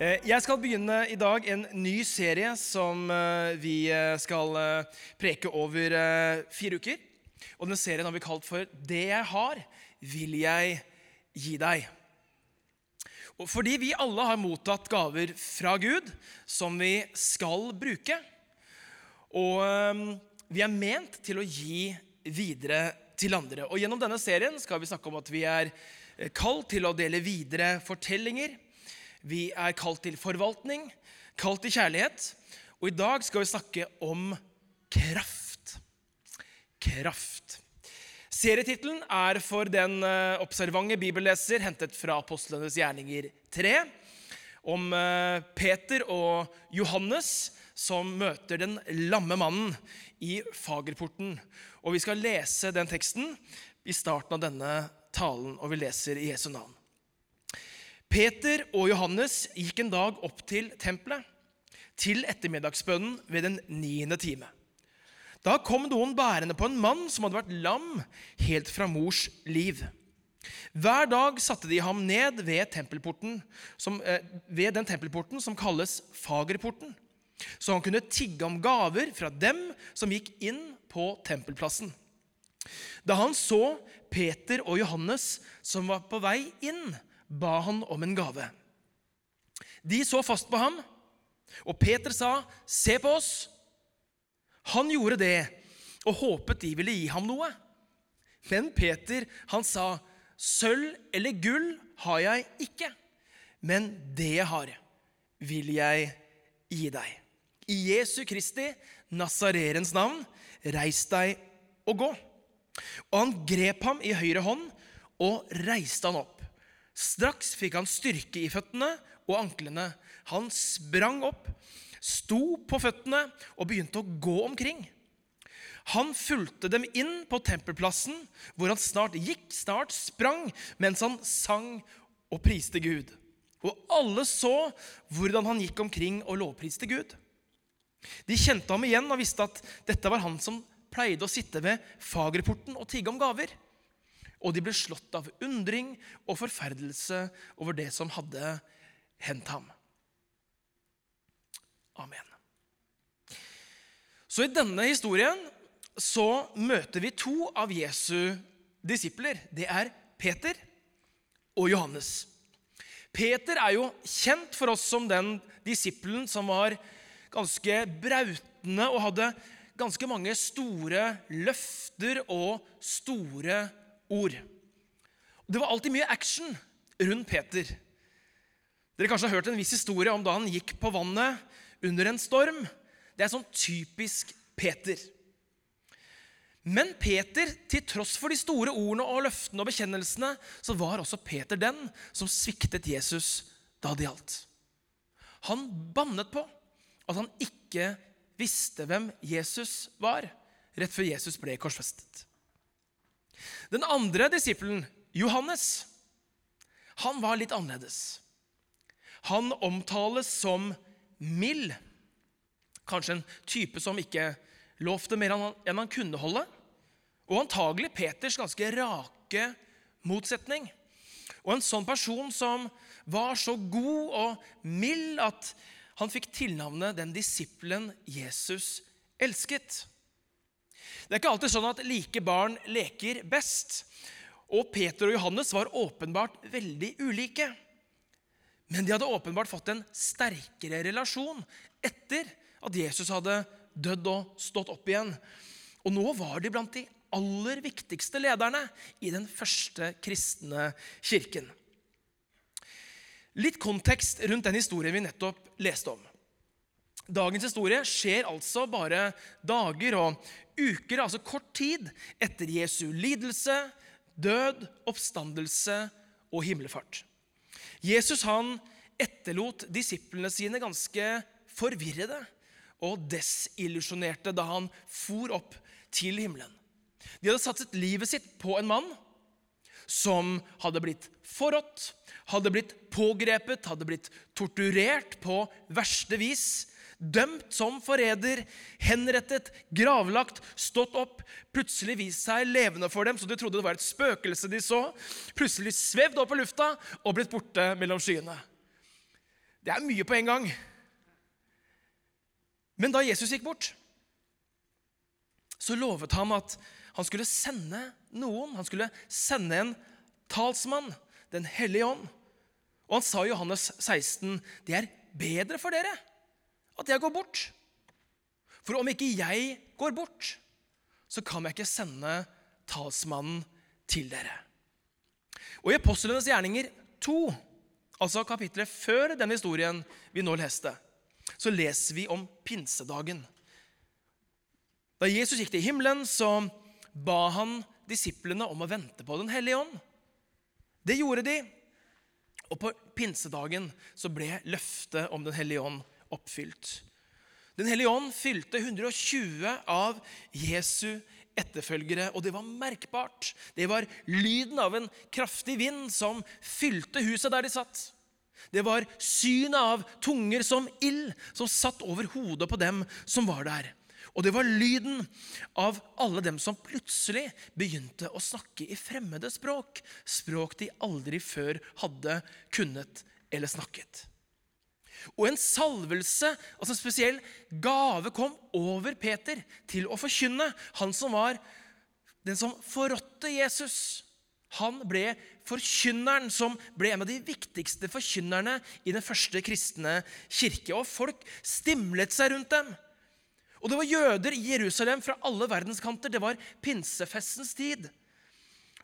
Eh, jeg skal begynne i dag en ny serie som eh, vi eh, skal preke over fire uker. Og denne serien har vi kalt for 'Det jeg har, vil jeg gi deg'. Og fordi vi alle har mottatt gaver fra Gud som vi skal bruke. Og vi er ment til å gi videre til andre. Og Gjennom denne serien skal vi snakke om at vi er kalt til å dele videre fortellinger vi er kalt til forvaltning, kalt til kjærlighet. Og i dag skal vi snakke om kraft. Kraft. Serietittelen er for den eh, observante bibelleser hentet fra Apostlenes gjerninger 3. Om eh, Peter og Johannes som møter den lamme mannen i fagerporten. Og Vi skal lese den teksten i starten av denne talen, og vi leser i Jesu navn. Peter og Johannes gikk en dag opp til tempelet, til ettermiddagsbønnen ved den niende time. Da kom noen bærende på en mann som hadde vært lam helt fra mors liv. Hver dag satte de ham ned ved, som, eh, ved den tempelporten som kalles Fagerporten, så han kunne tigge om gaver fra dem som gikk inn på tempelplassen. Da han så Peter og Johannes som var på vei inn, ba han om en gave. De så fast på ham, og Peter sa, 'Se på oss.' Han gjorde det og håpet de ville gi ham noe. Men Peter, han sa, 'Sølv eller gull har jeg ikke, men det jeg har, vil jeg gi deg.' I Jesu Kristi, Nazarerens navn, reis deg og gå. Og han grep ham i høyre hånd og reiste han opp. Straks fikk han styrke i føttene og anklene. Han sprang opp, sto på føttene og begynte å gå omkring. Han fulgte dem inn på tempelplassen, hvor han snart gikk, snart sprang, mens han sang og priste Gud. Og alle så hvordan han gikk omkring og lovpriste Gud. De kjente ham igjen og visste at dette var han som pleide å sitte ved fagerporten og tigge om gaver og de ble slått av undring og forferdelse over det som hadde hendt ham. Amen. Så i denne historien så møter vi to av Jesu disipler. Det er Peter og Johannes. Peter er jo kjent for oss som den disippelen som var ganske brautende og hadde ganske mange store løfter og store ord. Det var alltid mye action rundt Peter. Dere kanskje har hørt en viss historie om da han gikk på vannet under en storm. Det er sånn typisk Peter. Men Peter, til tross for de store ordene og løftene og bekjennelsene, så var også Peter den som sviktet Jesus da det gjaldt. Han bannet på at han ikke visste hvem Jesus var, rett før Jesus ble korsfestet. Den andre disippelen, Johannes, han var litt annerledes. Han omtales som mild. Kanskje en type som ikke lovte mer enn han kunne holde. Og antagelig Peters ganske rake motsetning. Og en sånn person som var så god og mild at han fikk tilnavnet den disippelen Jesus elsket. Det er ikke alltid sånn at like barn leker best. Og Peter og Johannes var åpenbart veldig ulike. Men de hadde åpenbart fått en sterkere relasjon etter at Jesus hadde dødd og stått opp igjen. Og nå var de blant de aller viktigste lederne i den første kristne kirken. Litt kontekst rundt den historien vi nettopp leste om. Dagens historie skjer altså bare dager og uker, altså kort tid, etter Jesu lidelse, død, oppstandelse og himmelfart. Jesus han etterlot disiplene sine ganske forvirrede og desillusjonerte da han for opp til himmelen. De hadde satset livet sitt på en mann som hadde blitt forrådt, hadde blitt pågrepet, hadde blitt torturert på verste vis, dømt som forræder, henrettet, gravlagt, stått opp, plutselig vist seg levende for dem, så de trodde det var et spøkelse de så, plutselig svevd opp i lufta og blitt borte mellom skyene. Det er mye på en gang. Men da Jesus gikk bort, så lovet han at han skulle sende noen. Han skulle sende en talsmann, Den hellige ånd. Og han sa i Johannes 16.: Det er bedre for dere at jeg går bort. For om ikke jeg går bort, så kan jeg ikke sende talsmannen til dere. Og i Apostlenes gjerninger 2, altså kapitlet før den historien vi nå leste, så leser vi om pinsedagen. Da Jesus gikk til himmelen, så ba han disiplene om å vente på Den hellige ånd. Det gjorde de. Og på pinsedagen så ble løftet om Den hellige ånd oppfylt. Den hellige ånd fylte 120 av Jesu etterfølgere, og det var merkbart. Det var lyden av en kraftig vind som fylte huset der de satt. Det var synet av tunger som ild som satt over hodet på dem som var der. Og det var lyden av alle dem som plutselig begynte å snakke i fremmede språk. Språk de aldri før hadde kunnet eller snakket. Og en salvelse, altså en spesiell gave, kom over Peter til å forkynne. Han som var den som forrådte Jesus. Han ble forkynneren som ble en av de viktigste forkynnerne i den første kristne kirke. Og folk stimlet seg rundt dem. Og det var jøder i Jerusalem fra alle verdenskanter. Det var pinsefestens tid.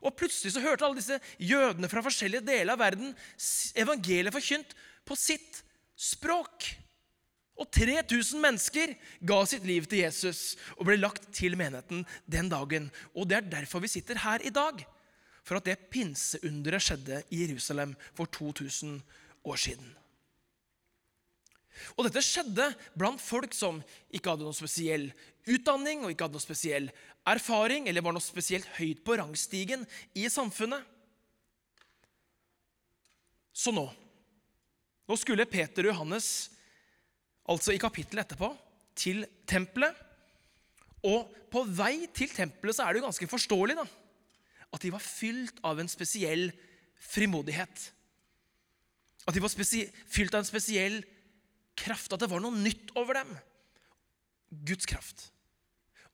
Og plutselig så hørte alle disse jødene fra forskjellige deler av verden evangeliet forkynt på sitt språk. Og 3000 mennesker ga sitt liv til Jesus og ble lagt til menigheten den dagen. Og det er derfor vi sitter her i dag. For at det pinseunderet skjedde i Jerusalem for 2000 år siden. Og dette skjedde blant folk som ikke hadde noen spesiell utdanning og ikke hadde noen spesiell erfaring eller var noe spesielt høyt på rangstigen i samfunnet. Så nå Nå skulle Peter og Johannes, altså i kapittelet etterpå, til tempelet. Og på vei til tempelet så er det jo ganske forståelig da, at de var fylt av en spesiell frimodighet. At de var fylt av en spesiell kraft, at det var noe nytt over dem. Guds kraft.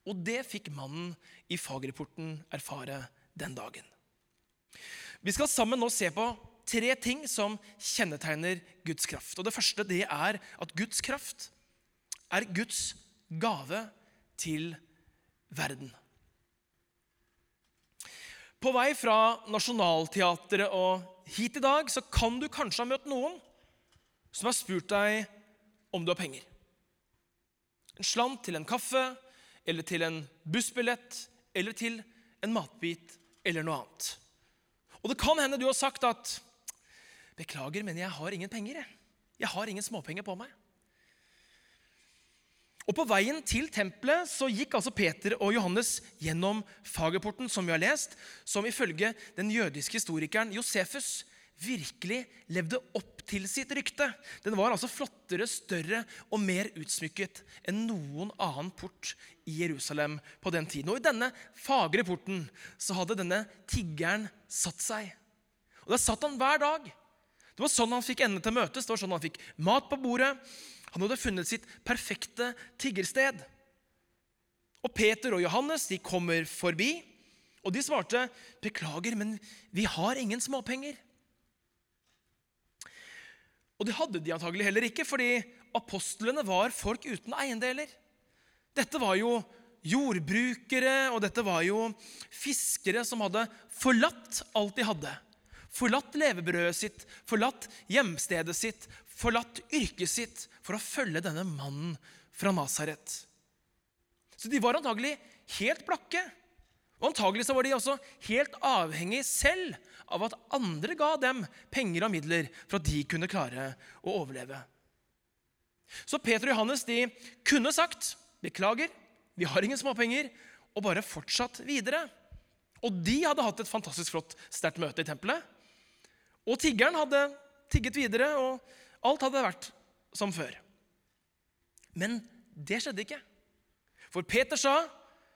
Og det fikk mannen i fagreporten erfare den dagen. Vi skal sammen nå se på tre ting som kjennetegner Guds kraft. Og Det første det er at Guds kraft er Guds gave til verden. På vei fra Nationaltheatret og hit i dag så kan du kanskje ha møtt noen som har spurt deg om du har penger. En slant til en kaffe, eller til en bussbillett, eller til en matbit eller noe annet. Og det kan hende du har sagt at 'Beklager, men jeg har ingen penger.' Jeg, jeg har ingen småpenger på meg. Og På veien til tempelet så gikk altså Peter og Johannes gjennom Fagerporten, som vi har lest, som ifølge den jødiske historikeren Josefus virkelig levde opp til sitt rykte. Den var altså flottere, større og mer utsmykket enn noen annen port i Jerusalem på den tiden. Og I denne fagre porten så hadde denne tiggeren satt seg. Og Der satt han hver dag. Det var sånn han fikk endene til å møtes. Det var sånn han fikk mat på bordet. Han hadde funnet sitt perfekte tiggersted. Og Peter og Johannes de kommer forbi, og de svarte, 'Beklager, men vi har ingen småpenger.' Og det hadde de antagelig heller ikke, fordi apostlene var folk uten eiendeler. Dette var jo jordbrukere, og dette var jo fiskere som hadde forlatt alt de hadde. Forlatt levebrødet sitt, forlatt hjemstedet sitt, forlatt yrket sitt for å følge denne mannen fra Nasaret. Så de var antagelig helt blakke. Og antagelig så var de også helt avhengig selv av at andre ga dem penger og midler for at de kunne klare å overleve. Så Peter og Johannes de kunne sagt beklager, vi har ingen småpenger, og bare fortsatt videre. Og de hadde hatt et fantastisk flott, sterkt møte i tempelet. Og tiggeren hadde tigget videre, og alt hadde vært som før. Men det skjedde ikke. For Peter sa,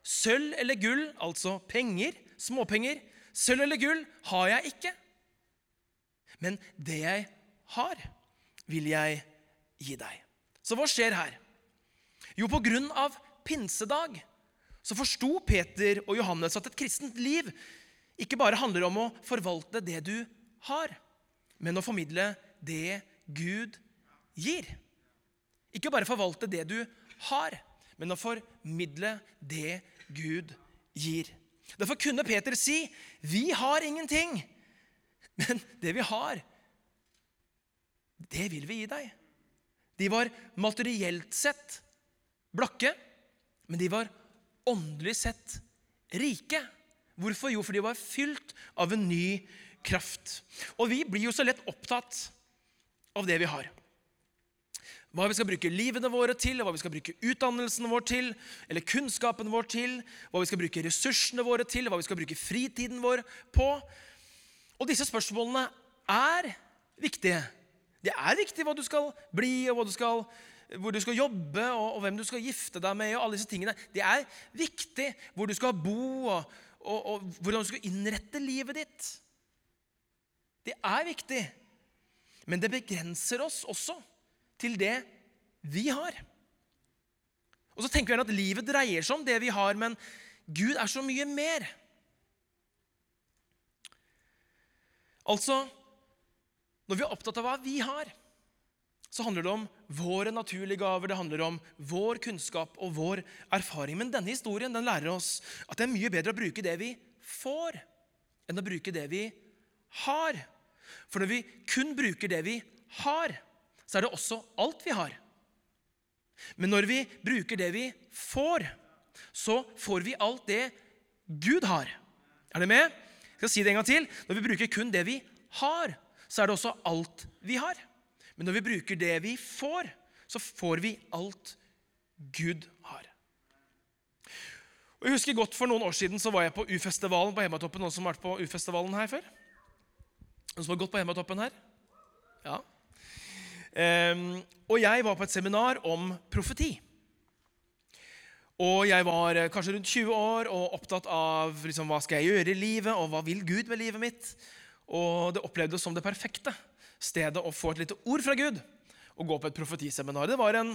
'Sølv eller gull, altså penger, småpenger, Sølv eller gull har jeg ikke. Men det jeg har, vil jeg gi deg. Så hva skjer her? Jo, på grunn av pinsedag så forsto Peter og Johannes at et kristent liv ikke bare handler om å forvalte det du har, men å formidle det Gud gir. Ikke bare forvalte det du har, men å formidle det Gud gir. Derfor kunne Peter si, 'Vi har ingenting', men det vi har, det vil vi gi deg. De var materielt sett blakke, men de var åndelig sett rike. Hvorfor? Jo, for de var fylt av en ny kraft. Og vi blir jo så lett opptatt av det vi har. Hva vi skal bruke livene våre til, hva vi skal bruke utdannelsen vår til, eller kunnskapen vår til, hva vi skal bruke ressursene våre til, hva vi skal bruke fritiden vår på. Og disse spørsmålene er viktige. Det er viktig hva du skal bli, og du skal, hvor du skal jobbe, og, og, hvem du skal gifte deg med. og alle disse tingene. Det er viktig hvor du skal bo, og, og, og hvordan du skal innrette livet ditt. Det er viktig. Men det begrenser oss også til det vi har. Og så tenker vi at livet dreier seg om det vi har, men Gud er så mye mer. Altså, når vi er opptatt av hva vi har, så handler det om våre naturlige gaver, det handler om vår kunnskap og vår erfaring. Men denne historien den lærer oss at det er mye bedre å bruke det vi får, enn å bruke det vi har. For når vi kun bruker det vi har, så er det også alt vi har. Men når vi bruker det vi får, så får vi alt det Gud har. Er dere med? Jeg skal si det en gang til. Når vi bruker kun det vi har, så er det også alt vi har. Men når vi bruker det vi får, så får vi alt Gud har. Og jeg husker godt For noen år siden så var jeg på U-festivalen på Hematoppen. Noen som har vært på U-festivalen her før? Noen som har gått på Hemmatoppen her? Ja, Um, og jeg var på et seminar om profeti. Og jeg var eh, kanskje rundt 20 år og opptatt av liksom, hva skal jeg gjøre i livet, og hva vil Gud med livet mitt. Og det opplevdes som det perfekte stedet å få et lite ord fra Gud og gå på et profetiseminar. Det var en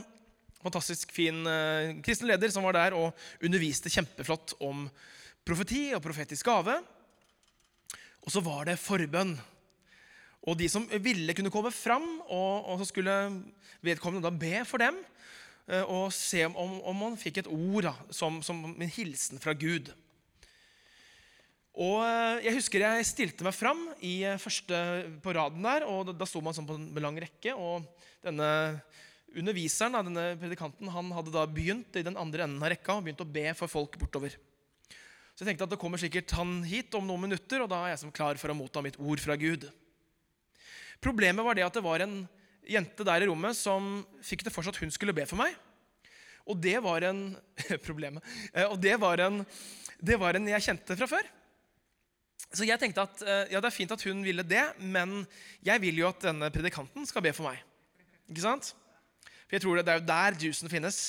fantastisk fin uh, kristen leder som var der og underviste kjempeflott om profeti og profetisk gave. Og så var det forbønn. Og de som ville, kunne komme fram, og, og så skulle vedkommende da be for dem. Eh, og se om, om man fikk et ord da, som, som, en hilsen fra Gud. Og eh, Jeg husker jeg stilte meg fram i eh, første på raden der. og Da, da sto man sånn på en lang rekke. og denne Underviseren, denne predikanten, han hadde da begynt i den andre enden av rekka og begynt å be for folk bortover. Så jeg tenkte at det kommer sikkert han hit om noen minutter, og da er jeg som klar for å motta mitt ord fra Gud. Problemet var det at det var en jente der i rommet som fikk det for seg at hun skulle be for meg. Og det var en Problemet. Eh, og det var en, det var en jeg kjente fra før. Så jeg tenkte at eh, ja, det er fint at hun ville det, men jeg vil jo at denne predikanten skal be for meg. Ikke sant? For jeg tror det, det er jo der juicen finnes.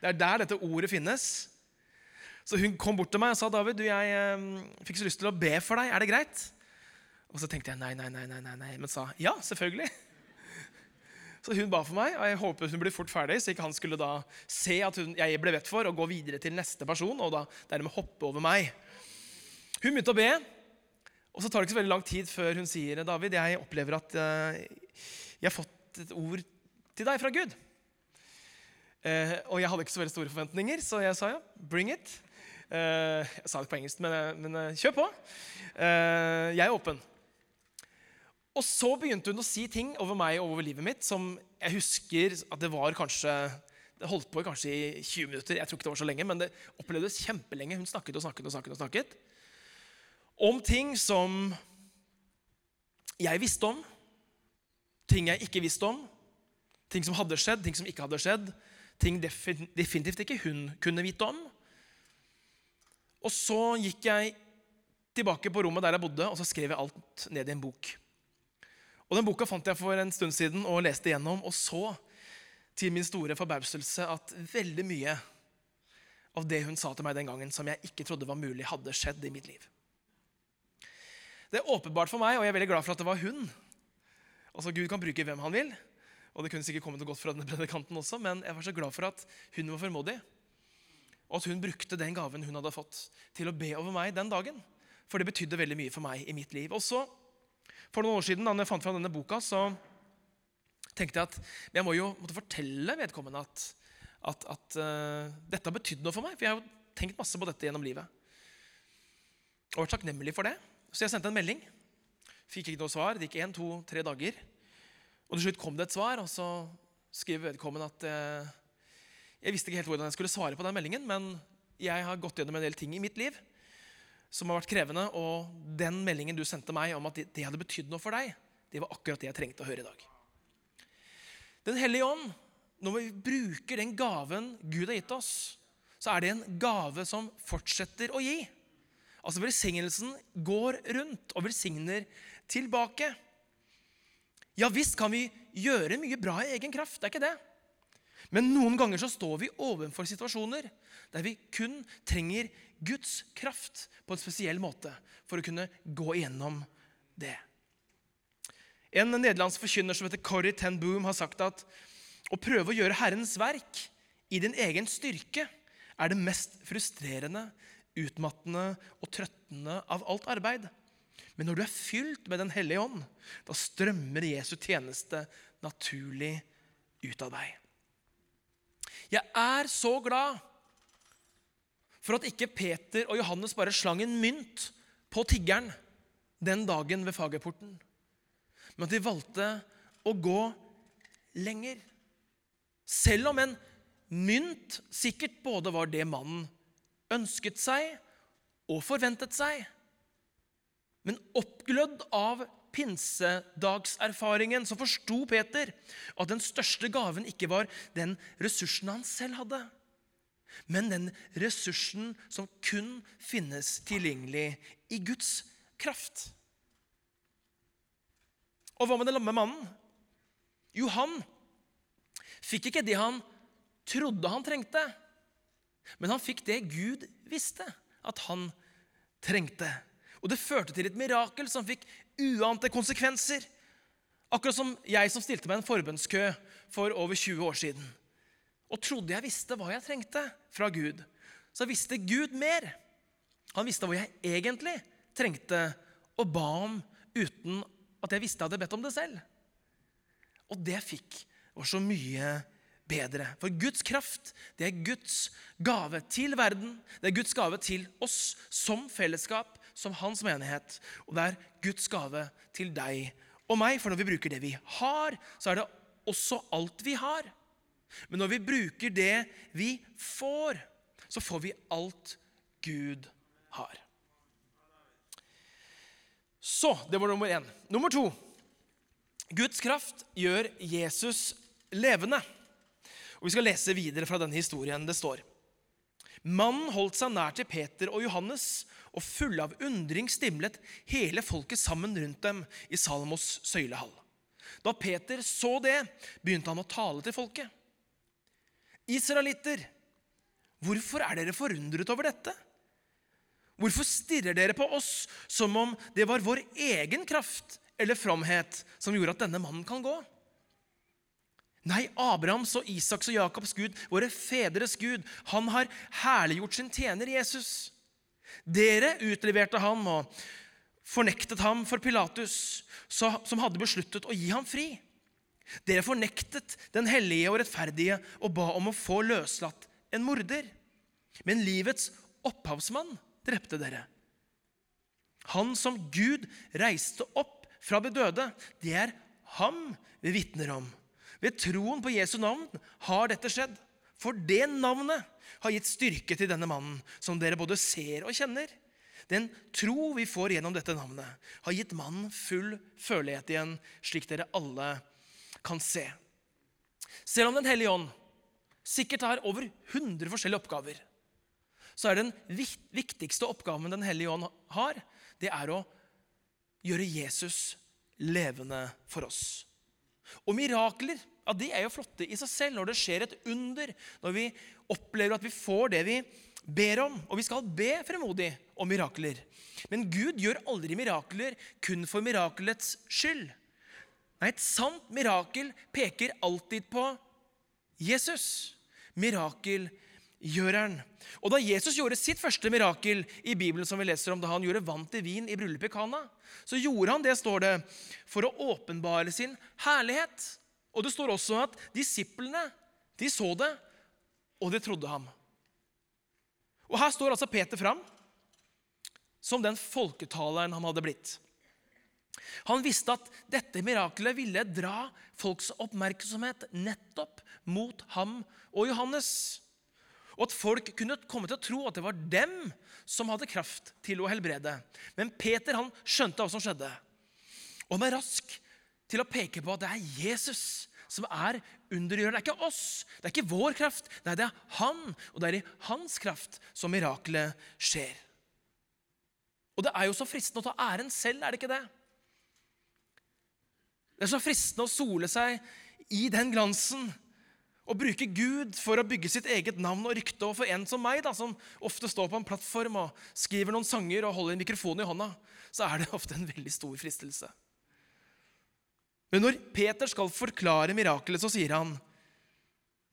Det er der dette ordet finnes. Så hun kom bort til meg og sa David, du, jeg eh, fikk så lyst til å be for deg. Er det greit? Og så tenkte jeg nei, nei, nei, nei, nei, nei, men sa ja, selvfølgelig. Så hun ba for meg, og jeg håpet hun ble fort ferdig, så ikke han skulle da se at hun, jeg ble bedt for, og gå videre til neste person, og da dermed hoppe over meg. Hun begynte å be, og så tar det ikke så veldig lang tid før hun sier David, jeg opplever at uh, jeg har fått et ord til deg fra Gud. Uh, og jeg hadde ikke så veldig store forventninger, så jeg sa ja, bring it. Uh, jeg sa det på engelsk, men, men kjør på. jeg er åpen. Og så begynte hun å si ting over meg og over livet mitt som jeg husker at det var kanskje Det holdt på kanskje i 20 minutter. Jeg tror ikke det var så lenge, men det opplevdes kjempelenge. Hun snakket og snakket og snakket. og snakket Om ting som jeg visste om, ting jeg ikke visste om, ting som hadde skjedd, ting som ikke hadde skjedd, ting definitivt ikke hun kunne vite om. Og så gikk jeg tilbake på rommet der jeg bodde, og så skrev jeg alt ned i en bok. Og Den boka fant jeg for en stund siden og leste gjennom, og så til min store forbauselse at veldig mye av det hun sa til meg den gangen, som jeg ikke trodde var mulig, hadde skjedd i mitt liv. Det er åpenbart for meg, og jeg er veldig glad for at det var hun. Altså Gud kan bruke hvem han vil. Og det kunne sikkert kommet noe godt fra denne predikanten også, men jeg var så glad for at hun var formodig. Og at hun brukte den gaven hun hadde fått, til å be over meg den dagen. For det betydde veldig mye for meg i mitt liv. Og så, for noen år siden, da jeg fant fram denne boka, så tenkte jeg at jeg må jo måtte fortelle vedkommende at, at, at uh, dette har betydd noe for meg. For jeg har jo tenkt masse på dette gjennom livet. Og vært takknemlig for det. Så jeg sendte en melding. Fikk ikke noe svar. Det gikk én, to, tre dager. Og til slutt kom det et svar, og så skriver vedkommende at uh, jeg visste ikke helt hvordan jeg skulle svare på den meldingen, men jeg har gått gjennom en del ting i mitt liv som har vært krevende, og den meldingen du sendte meg om at det hadde betydd noe for deg, det var akkurat det jeg trengte å høre i dag. Den hellige ånd, når vi bruker den gaven Gud har gitt oss, så er det en gave som fortsetter å gi. Altså Velsignelsen går rundt og velsigner tilbake. Ja visst kan vi gjøre mye bra i egen kraft, det er ikke det. Men noen ganger så står vi overfor situasjoner der vi kun trenger Guds kraft på en spesiell måte for å kunne gå igjennom det. En nederlandsk forkynner som heter Corrie ten Boom, har sagt at å prøve å gjøre Herrens verk i din egen styrke er det mest frustrerende, utmattende og trøttende av alt arbeid. Men når du er fylt med Den hellige ånd, da strømmer Jesu tjeneste naturlig ut av deg. Jeg er så glad for at ikke Peter og Johannes bare slang en mynt på tiggeren den dagen ved Fagerporten, men at de valgte å gå lenger. Selv om en mynt sikkert både var det mannen ønsket seg og forventet seg, men oppglødd av pinsedagserfaringen så forsto Peter at den største gaven ikke var den ressursen han selv hadde, men den ressursen som kun finnes tilgjengelig i Guds kraft. Og hva med den lamme mannen? Jo, han fikk ikke det han trodde han trengte, men han fikk det Gud visste at han trengte. Og det førte til et mirakel som fikk uante konsekvenser. Akkurat som jeg som stilte meg en forbønnskø for over 20 år siden. Og trodde jeg visste hva jeg trengte fra Gud. Så visste Gud mer. Han visste hva jeg egentlig trengte og ba om uten at jeg visste jeg hadde bedt om det selv. Og det jeg fikk, var så mye bedre. For Guds kraft det er Guds gave til verden. Det er Guds gave til oss som fellesskap som hans menighet. Og det er Guds gave til deg og meg. For når vi bruker det vi har, så er det også alt vi har. Men når vi bruker det vi får, så får vi alt Gud har. Så det var nummer én. Nummer to. Guds kraft gjør Jesus levende. Og Vi skal lese videre fra denne historien. Det står Mannen holdt seg nær til Peter og Johannes og fulle av undring stimlet hele folket sammen rundt dem i Salomos søylehall. Da Peter så det, begynte han å tale til folket. Israelitter, hvorfor er dere forundret over dette? Hvorfor stirrer dere på oss som om det var vår egen kraft eller fromhet som gjorde at denne mannen kan gå? Nei, Abrahams og Isaks og Jakobs Gud, våre fedres Gud, han har herliggjort sin tjener Jesus. Dere utleverte ham og fornektet ham for Pilatus, som hadde besluttet å gi ham fri. Dere fornektet den hellige og rettferdige og ba om å få løslatt en morder. Men livets opphavsmann drepte dere. Han som Gud reiste opp fra de døde, det er ham vi vitner om. Ved troen på Jesu navn har dette skjedd. For det navnet har gitt styrke til denne mannen, som dere både ser og kjenner. Den tro vi får gjennom dette navnet, har gitt mannen full følelighet igjen, slik dere alle kan se. Selv om Den hellige ånd sikkert har over 100 forskjellige oppgaver, så er den viktigste oppgaven Den hellige ånd har, det er å gjøre Jesus levende for oss. Og mirakler ja, de er jo flotte i seg selv når det skjer et under, når vi opplever at vi får det vi ber om. Og vi skal be fremodig om mirakler. Men Gud gjør aldri mirakler kun for mirakelets skyld. Nei, et sant mirakel peker alltid på Jesus. Mirakelgjøreren. Og da Jesus gjorde sitt første mirakel i Bibelen, som vi leser om, da han gjorde vann til vin i bryllupet i Kana, så gjorde han det, står det, for å åpenbare sin herlighet. Og det står også at disiplene de så det, og de trodde ham. Og Her står altså Peter fram som den folketaleren han hadde blitt. Han visste at dette mirakelet ville dra folks oppmerksomhet nettopp mot ham og Johannes. Og at folk kunne komme til å tro at det var dem som hadde kraft til å helbrede. Men Peter han skjønte hva som skjedde. Og han er rask til å peke på at det er Jesus som er undergjørende. Det er ikke oss, det er ikke vår kraft. Nei, det er han, og det er i hans kraft som miraklet skjer. Og det er jo så fristende å ta æren selv, er det ikke det? Det er så fristende å sole seg i den glansen og bruke Gud for å bygge sitt eget navn og rykte. Og for en som meg, da, som ofte står på en plattform og skriver noen sanger og holder en mikrofon i hånda, så er det ofte en veldig stor fristelse. Men når Peter skal forklare mirakelet, så sier han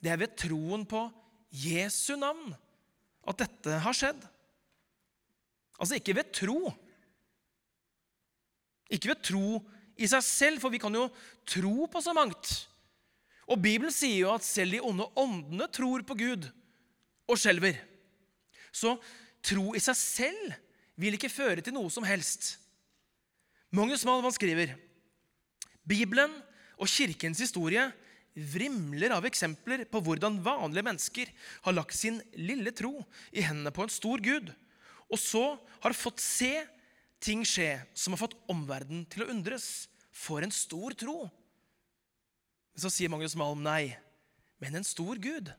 det er ved troen på Jesu navn at dette har skjedd. Altså ikke ved tro. Ikke ved tro i seg selv, for vi kan jo tro på så mangt. Og Bibelen sier jo at selv de onde åndene tror på Gud og skjelver. Så tro i seg selv vil ikke føre til noe som helst. Magnus Malman skriver Bibelen og kirkens historie vrimler av eksempler på hvordan vanlige mennesker har lagt sin lille tro i hendene på en stor Gud, og så har fått se ting skje som har fått omverdenen til å undres. For en stor tro! Så sier Magnus Malm nei, men en stor Gud.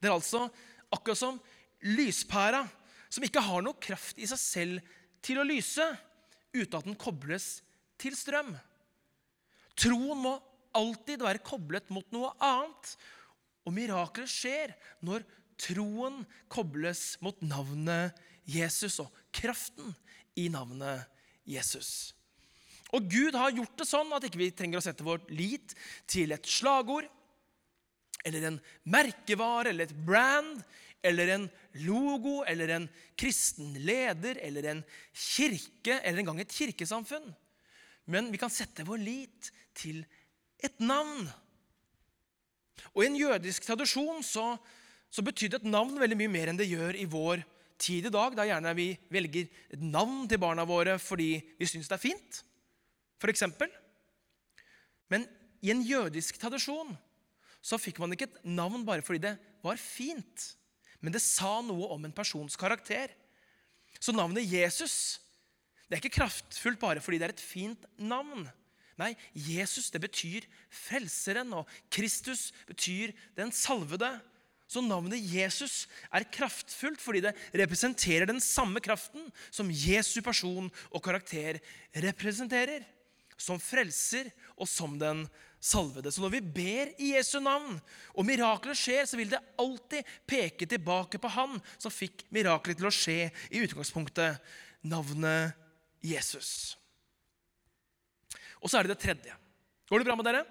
Det er altså akkurat som lyspæra, som ikke har noe kraft i seg selv til å lyse, uten at den kobles til strøm. Troen må alltid være koblet mot noe annet. Og mirakler skjer når troen kobles mot navnet Jesus og kraften i navnet Jesus. Og Gud har gjort det sånn at ikke vi trenger å sette vår lit til et slagord eller en merkevare eller et brand eller en logo eller en kristen leder eller en kirke eller engang et kirkesamfunn. Men vi kan sette vår lit til et navn. Og I en jødisk tradisjon så, så betydde et navn veldig mye mer enn det gjør i vår tid i dag. Da gjerne vi velger et navn til barna våre fordi vi syns det er fint f.eks. Men i en jødisk tradisjon så fikk man ikke et navn bare fordi det var fint, men det sa noe om en persons karakter. Så navnet Jesus det er ikke kraftfullt bare fordi det er et fint navn. Nei, Jesus det betyr frelseren, og Kristus betyr den salvede. Så navnet Jesus er kraftfullt fordi det representerer den samme kraften som Jesu person og karakter representerer som frelser og som den salvede. Så når vi ber i Jesu navn, og mirakler skjer, så vil det alltid peke tilbake på Han som fikk miraklet til å skje i utgangspunktet, navnet Jesus. Og så er det det tredje. Går det bra med dere?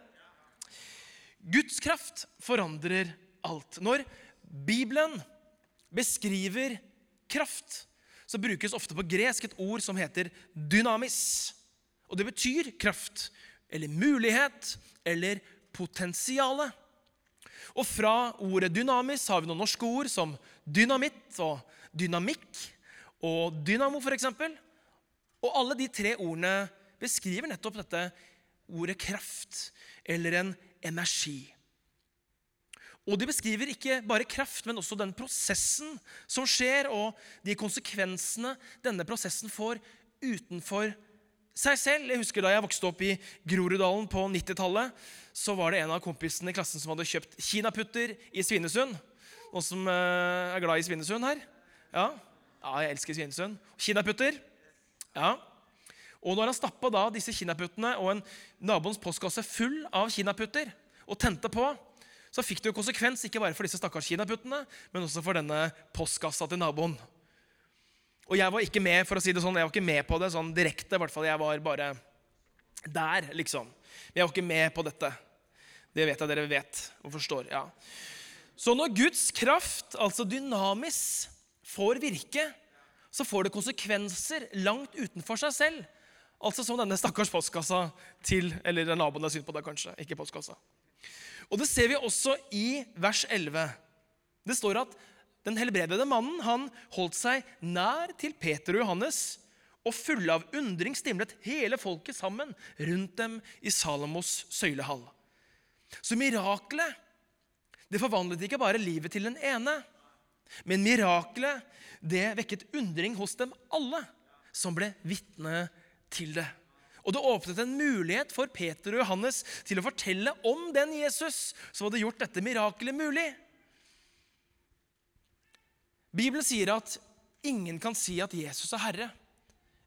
Guds kraft forandrer alt. Når Bibelen beskriver kraft, så brukes ofte på gresk et ord som heter dynamis. Og det betyr kraft eller mulighet eller potensiale. Og fra ordet dynamis har vi noen norske ord som dynamitt og dynamikk og dynamo, f.eks. Og alle de tre ordene beskriver nettopp dette ordet kraft eller en energi. Og de beskriver ikke bare kraft, men også den prosessen som skjer, og de konsekvensene denne prosessen får utenfor seg selv. Jeg husker Da jeg vokste opp i Groruddalen på 90-tallet, så var det en av kompisene i klassen som hadde kjøpt kinaputter i Svinesund. Noen som uh, er glad i Svinesund her? Ja? ja, jeg elsker Svinesund. Kinaputter. Ja. Og når han stappa da disse kinaputtene og en naboens postkasse full av kinaputter og tente på, så fikk det jo konsekvens ikke bare for disse stakkars kinaputtene, men også for denne postkassa til naboen. Og jeg var ikke med for å si det sånn, jeg var ikke med på det sånn direkte. I hvert fall, Jeg var bare der, liksom. Men jeg var ikke med på dette. Det vet jeg dere vet og forstår. ja. Så når Guds kraft, altså dynamis, får virke, så får det konsekvenser langt utenfor seg selv. Altså som denne stakkars postkassa til Eller naboen har synd på det, kanskje. Ikke postkassa. Og det ser vi også i vers 11. Det står at den helbredede mannen han holdt seg nær til Peter og Johannes, og fulle av undring stimlet hele folket sammen rundt dem i Salomos søylehall. Så miraklet det forvandlet ikke bare livet til den ene, men miraklet det vekket undring hos dem alle som ble vitne til det. Og det åpnet en mulighet for Peter og Johannes til å fortelle om den Jesus som hadde gjort dette mirakelet mulig. Bibelen sier at ingen kan si at Jesus er Herre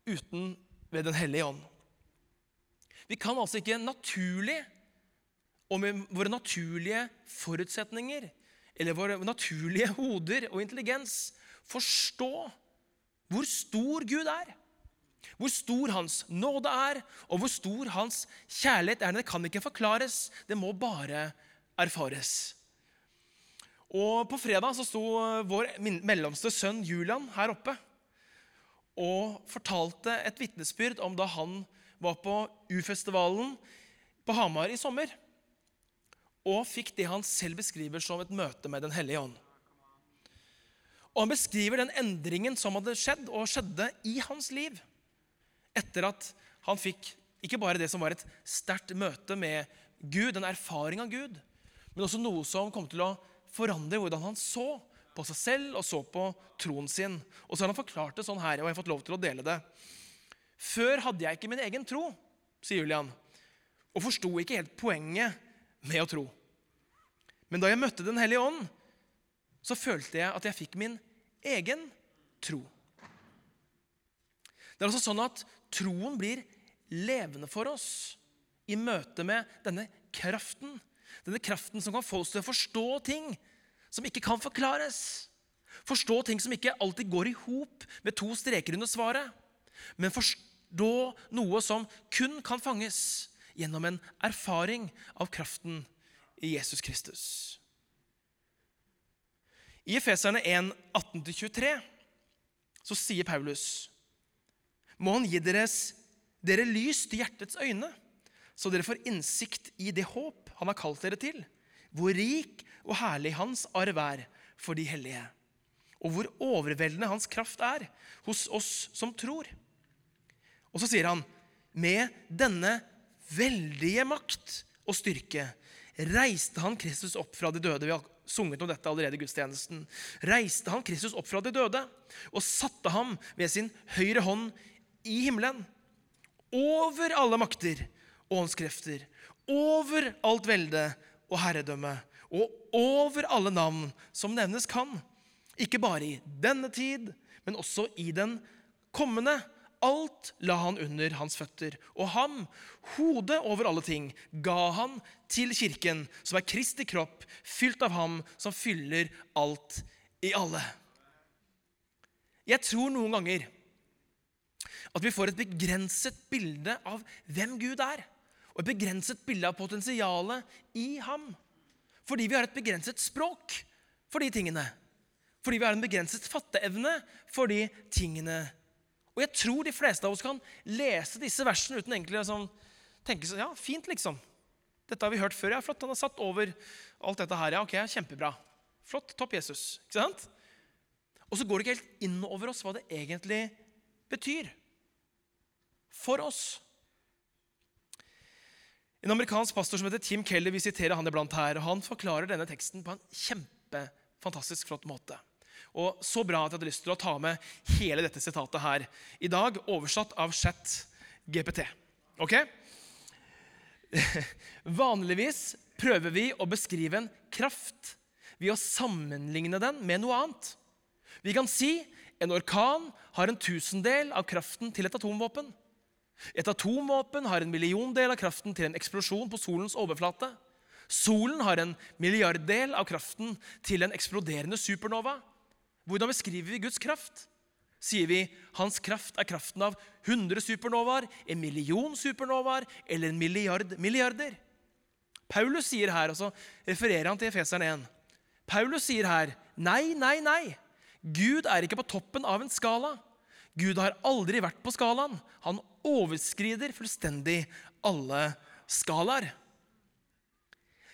uten ved Den hellige ånd. Vi kan altså ikke naturlig og med våre naturlige forutsetninger eller våre naturlige hoder og intelligens forstå hvor stor Gud er. Hvor stor Hans nåde er, og hvor stor Hans kjærlighet er. Det kan ikke forklares, det må bare erfares. Og På fredag så sto vår mellomste sønn Julian her oppe og fortalte et vitnesbyrd om da han var på U-festivalen på Hamar i sommer. Og fikk det han selv beskriver som et møte med Den hellige ånd. Og Han beskriver den endringen som hadde skjedd, og skjedde i hans liv. Etter at han fikk ikke bare det som var et sterkt møte med Gud, en erfaring av Gud, men også noe som kom til å forandre hvordan han så på seg selv og så på troen sin. Og så har han forklart det sånn her, og jeg har fått lov til å dele det. Før hadde jeg ikke min egen tro, sier Julian, og forsto ikke helt poenget med å tro. Men da jeg møtte Den hellige ånd, så følte jeg at jeg fikk min egen tro. Det er altså sånn at troen blir levende for oss i møte med denne kraften. Denne kraften som kan få oss til å forstå ting som ikke kan forklares. Forstå ting som ikke alltid går i hop med to streker under svaret. Men forstå noe som kun kan fanges gjennom en erfaring av kraften i Jesus Kristus. I Efeserne 1, 18-23 så sier Paulus må han gi deres, dere lys til hjertets øyne, så dere får innsikt i det håp han har kalt dere til, hvor rik og herlig hans arv er for de hellige, og hvor overveldende hans kraft er hos oss som tror. Og så sier han, med denne veldige makt og styrke reiste han Kristus opp fra de døde. Vi har sunget om dette allerede i gudstjenesten. Reiste han Kristus opp fra de døde og satte ham ved sin høyre hånd i himmelen. Over alle makter og åndskrefter, over alt velde og herredømme, og over alle navn som nevnes kan. Ikke bare i denne tid, men også i den kommende. Alt la han under hans føtter, og ham, hodet over alle ting, ga han til kirken, som er Kristi kropp, fylt av ham som fyller alt i alle. Jeg tror noen ganger at vi får et begrenset bilde av hvem Gud er, og et begrenset bilde av potensialet i ham. Fordi vi har et begrenset språk for de tingene. Fordi vi har en begrenset fatteevne for de tingene og jeg tror de fleste av oss kan lese disse versene uten egentlig å sånn, tenke sånn Ja, fint, liksom. Dette har vi hørt før. Ja, flott, han har satt over alt dette her. Ja, ok, kjempebra. Flott. Topp Jesus. Ikke sant? Og så går det ikke helt inn over oss hva det egentlig betyr. For oss. En amerikansk pastor som heter Tim Keller, vi siterer han iblant her. og Han forklarer denne teksten på en kjempefantastisk flott måte. Og Så bra at jeg hadde lyst til å ta med hele dette sitatet her i dag, oversatt av Chat GPT. Ok? Vanligvis prøver vi å beskrive en kraft ved å sammenligne den med noe annet. Vi kan si en orkan har en tusendel av kraften til et atomvåpen. Et atomvåpen har en milliondel av kraften til en eksplosjon på solens overflate. Solen har en milliarddel av kraften til en eksploderende supernova. Hvordan beskriver vi Guds kraft? Sier vi hans kraft er kraften av 100 supernovaer, en million supernovaer eller en milliard milliarder? Paulus sier her, og så refererer han til Efeseren 1. Paulus sier her nei, nei, nei. Gud er ikke på toppen av en skala. Gud har aldri vært på skalaen. Han overskrider fullstendig alle skalaer.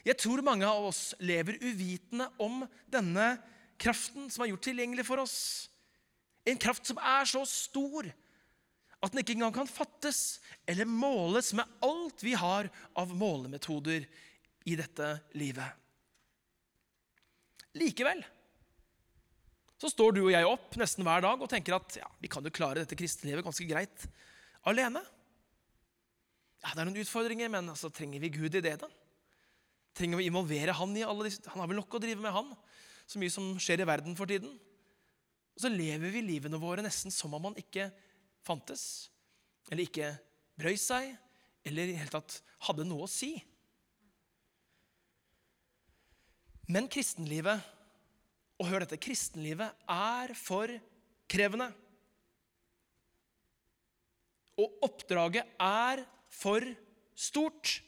Jeg tror mange av oss lever uvitende om denne kraften som er gjort tilgjengelig for oss. En kraft som er så stor at den ikke engang kan fattes eller måles med alt vi har av målemetoder i dette livet. Likevel så står du og jeg opp nesten hver dag og tenker at ja, vi kan jo klare dette kristenlivet ganske greit alene. Ja, Det er noen utfordringer, men altså, trenger vi Gud i det, da? Trenger vi å involvere Han i alle disse? Han har vel nok å drive med, han? Så mye som skjer i verden for tiden. Og så lever vi livene våre nesten som om han ikke fantes, eller ikke brøy seg, eller i hele tatt hadde noe å si. Men kristenlivet, og hør dette, kristenlivet er for krevende. Og oppdraget er for stort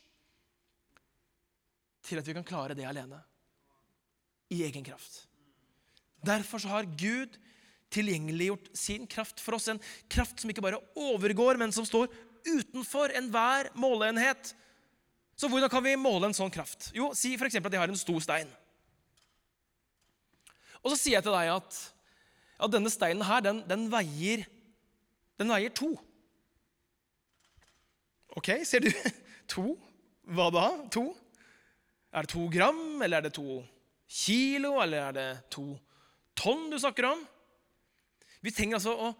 til at vi kan klare det alene. I egen kraft. Derfor så har Gud tilgjengeliggjort sin kraft for oss. En kraft som ikke bare overgår, men som står utenfor enhver måleenhet. Så hvordan kan vi måle en sånn kraft? Jo, Si f.eks. at jeg har en stor stein. Og så sier jeg til deg at ja, denne steinen her, den, den, veier, den veier to. Ok, ser du? To? Hva da? To? Er det to gram, eller er det to kilo, eller er det to tonn du snakker om? Vi trenger altså å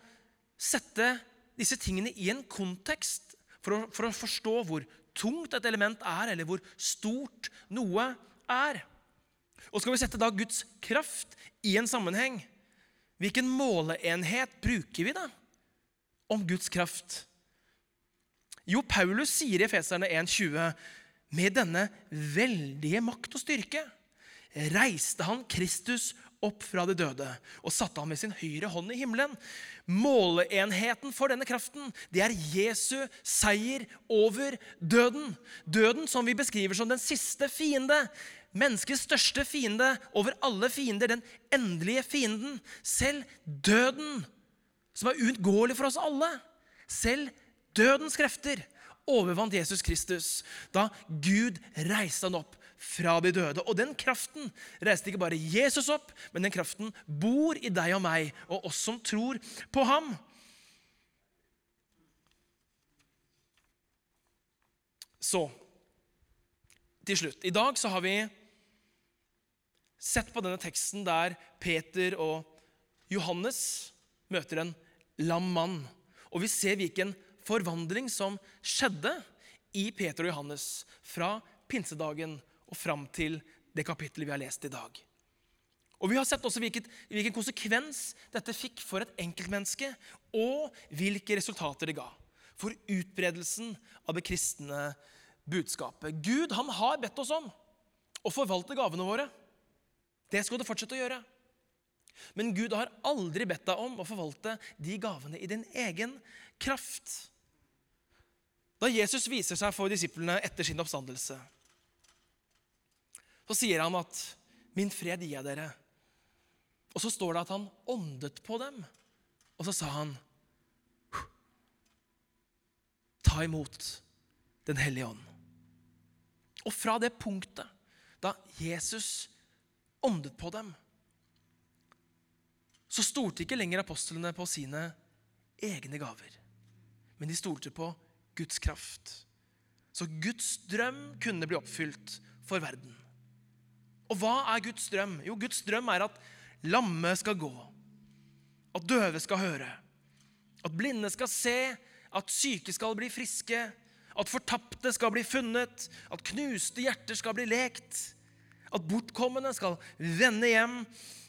sette disse tingene i en kontekst for å, for å forstå hvor tungt et element er, eller hvor stort noe er. Og skal vi sette da Guds kraft i en sammenheng, hvilken måleenhet bruker vi da om Guds kraft? Jo, Paulus sier i Efeserne 1,20.: Med denne veldige makt og styrke reiste han Kristus opp fra de døde og satte ham med sin høyre hånd i himmelen. Måleenheten for denne kraften det er Jesu seier over døden. Døden som vi beskriver som den siste fiende. Menneskets største fiende over alle fiender, den endelige fienden. Selv døden, som er uunngåelig for oss alle. Selv dødens krefter overvant Jesus Kristus da Gud reiste han opp fra de døde. Og den kraften reiste ikke bare Jesus opp, men den kraften bor i deg og meg og oss som tror på ham. Så til slutt. I dag så har vi sett på denne teksten der Peter og Johannes møter en lam mann. Og vi ser hvilken forvandling som skjedde i Peter og Johannes fra pinsedagen og fram til det kapittelet vi har lest i dag. Og Vi har sett også hvilket, hvilken konsekvens dette fikk for et enkeltmenneske, og hvilke resultater det ga for utbredelsen av det kristne budskapet. Gud han har bedt oss om å forvalte gavene våre. Det skal du fortsette å gjøre. Men Gud har aldri bedt deg om å forvalte de gavene i din egen kraft. Da Jesus viser seg for disiplene etter sin oppstandelse, så sier han at 'min fred gir jeg dere'. Og så står det at han åndet på dem, og så sa han 'ta imot Den hellige ånd'. Og fra det punktet da Jesus åndet på dem, så stolte ikke lenger apostlene på sine egne gaver, men de stolte på Guds kraft. Så Guds drøm kunne bli oppfylt for verden. Og hva er Guds drøm? Jo, Guds drøm er at lamme skal gå, at døve skal høre, at blinde skal se, at syke skal bli friske, at fortapte skal bli funnet, at knuste hjerter skal bli lekt, at bortkomne skal vende hjem,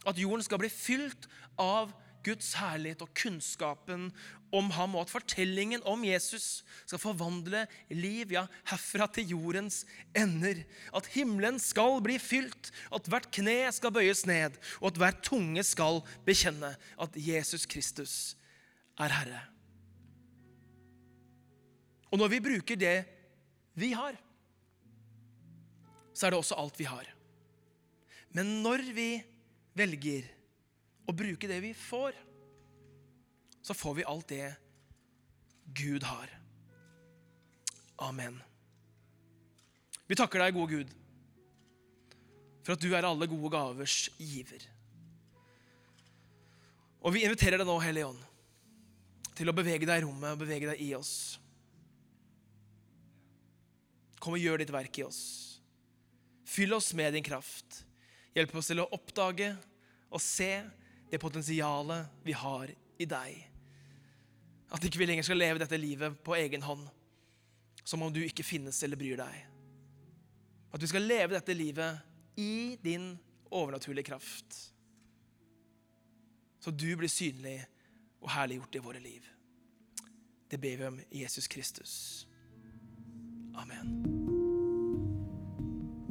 at jorden skal bli fylt av Guds herlighet og kunnskapen om ham, og at fortellingen om Jesus skal forvandle liv, ja, herfra til jordens ender. At himmelen skal bli fylt, at hvert kne skal bøyes ned, og at hver tunge skal bekjenne at Jesus Kristus er Herre. Og når vi bruker det vi har, så er det også alt vi har. Men når vi velger å bruke det vi får, så får vi alt det Gud har. Amen. Vi takker deg, gode Gud, for at du er alle gode gavers giver. Og vi inviterer deg nå, Hellige Ånd, til å bevege deg i rommet og bevege deg i oss. Kom og gjør ditt verk i oss. Fyll oss med din kraft. Hjelp oss til å oppdage og se det potensialet vi har i deg. At ikke vi lenger skal leve dette livet på egen hånd, som om du ikke finnes eller bryr deg. At vi skal leve dette livet i din overnaturlige kraft. Så du blir synlig og herliggjort i våre liv. Det ber vi om i Jesus Kristus. Amen.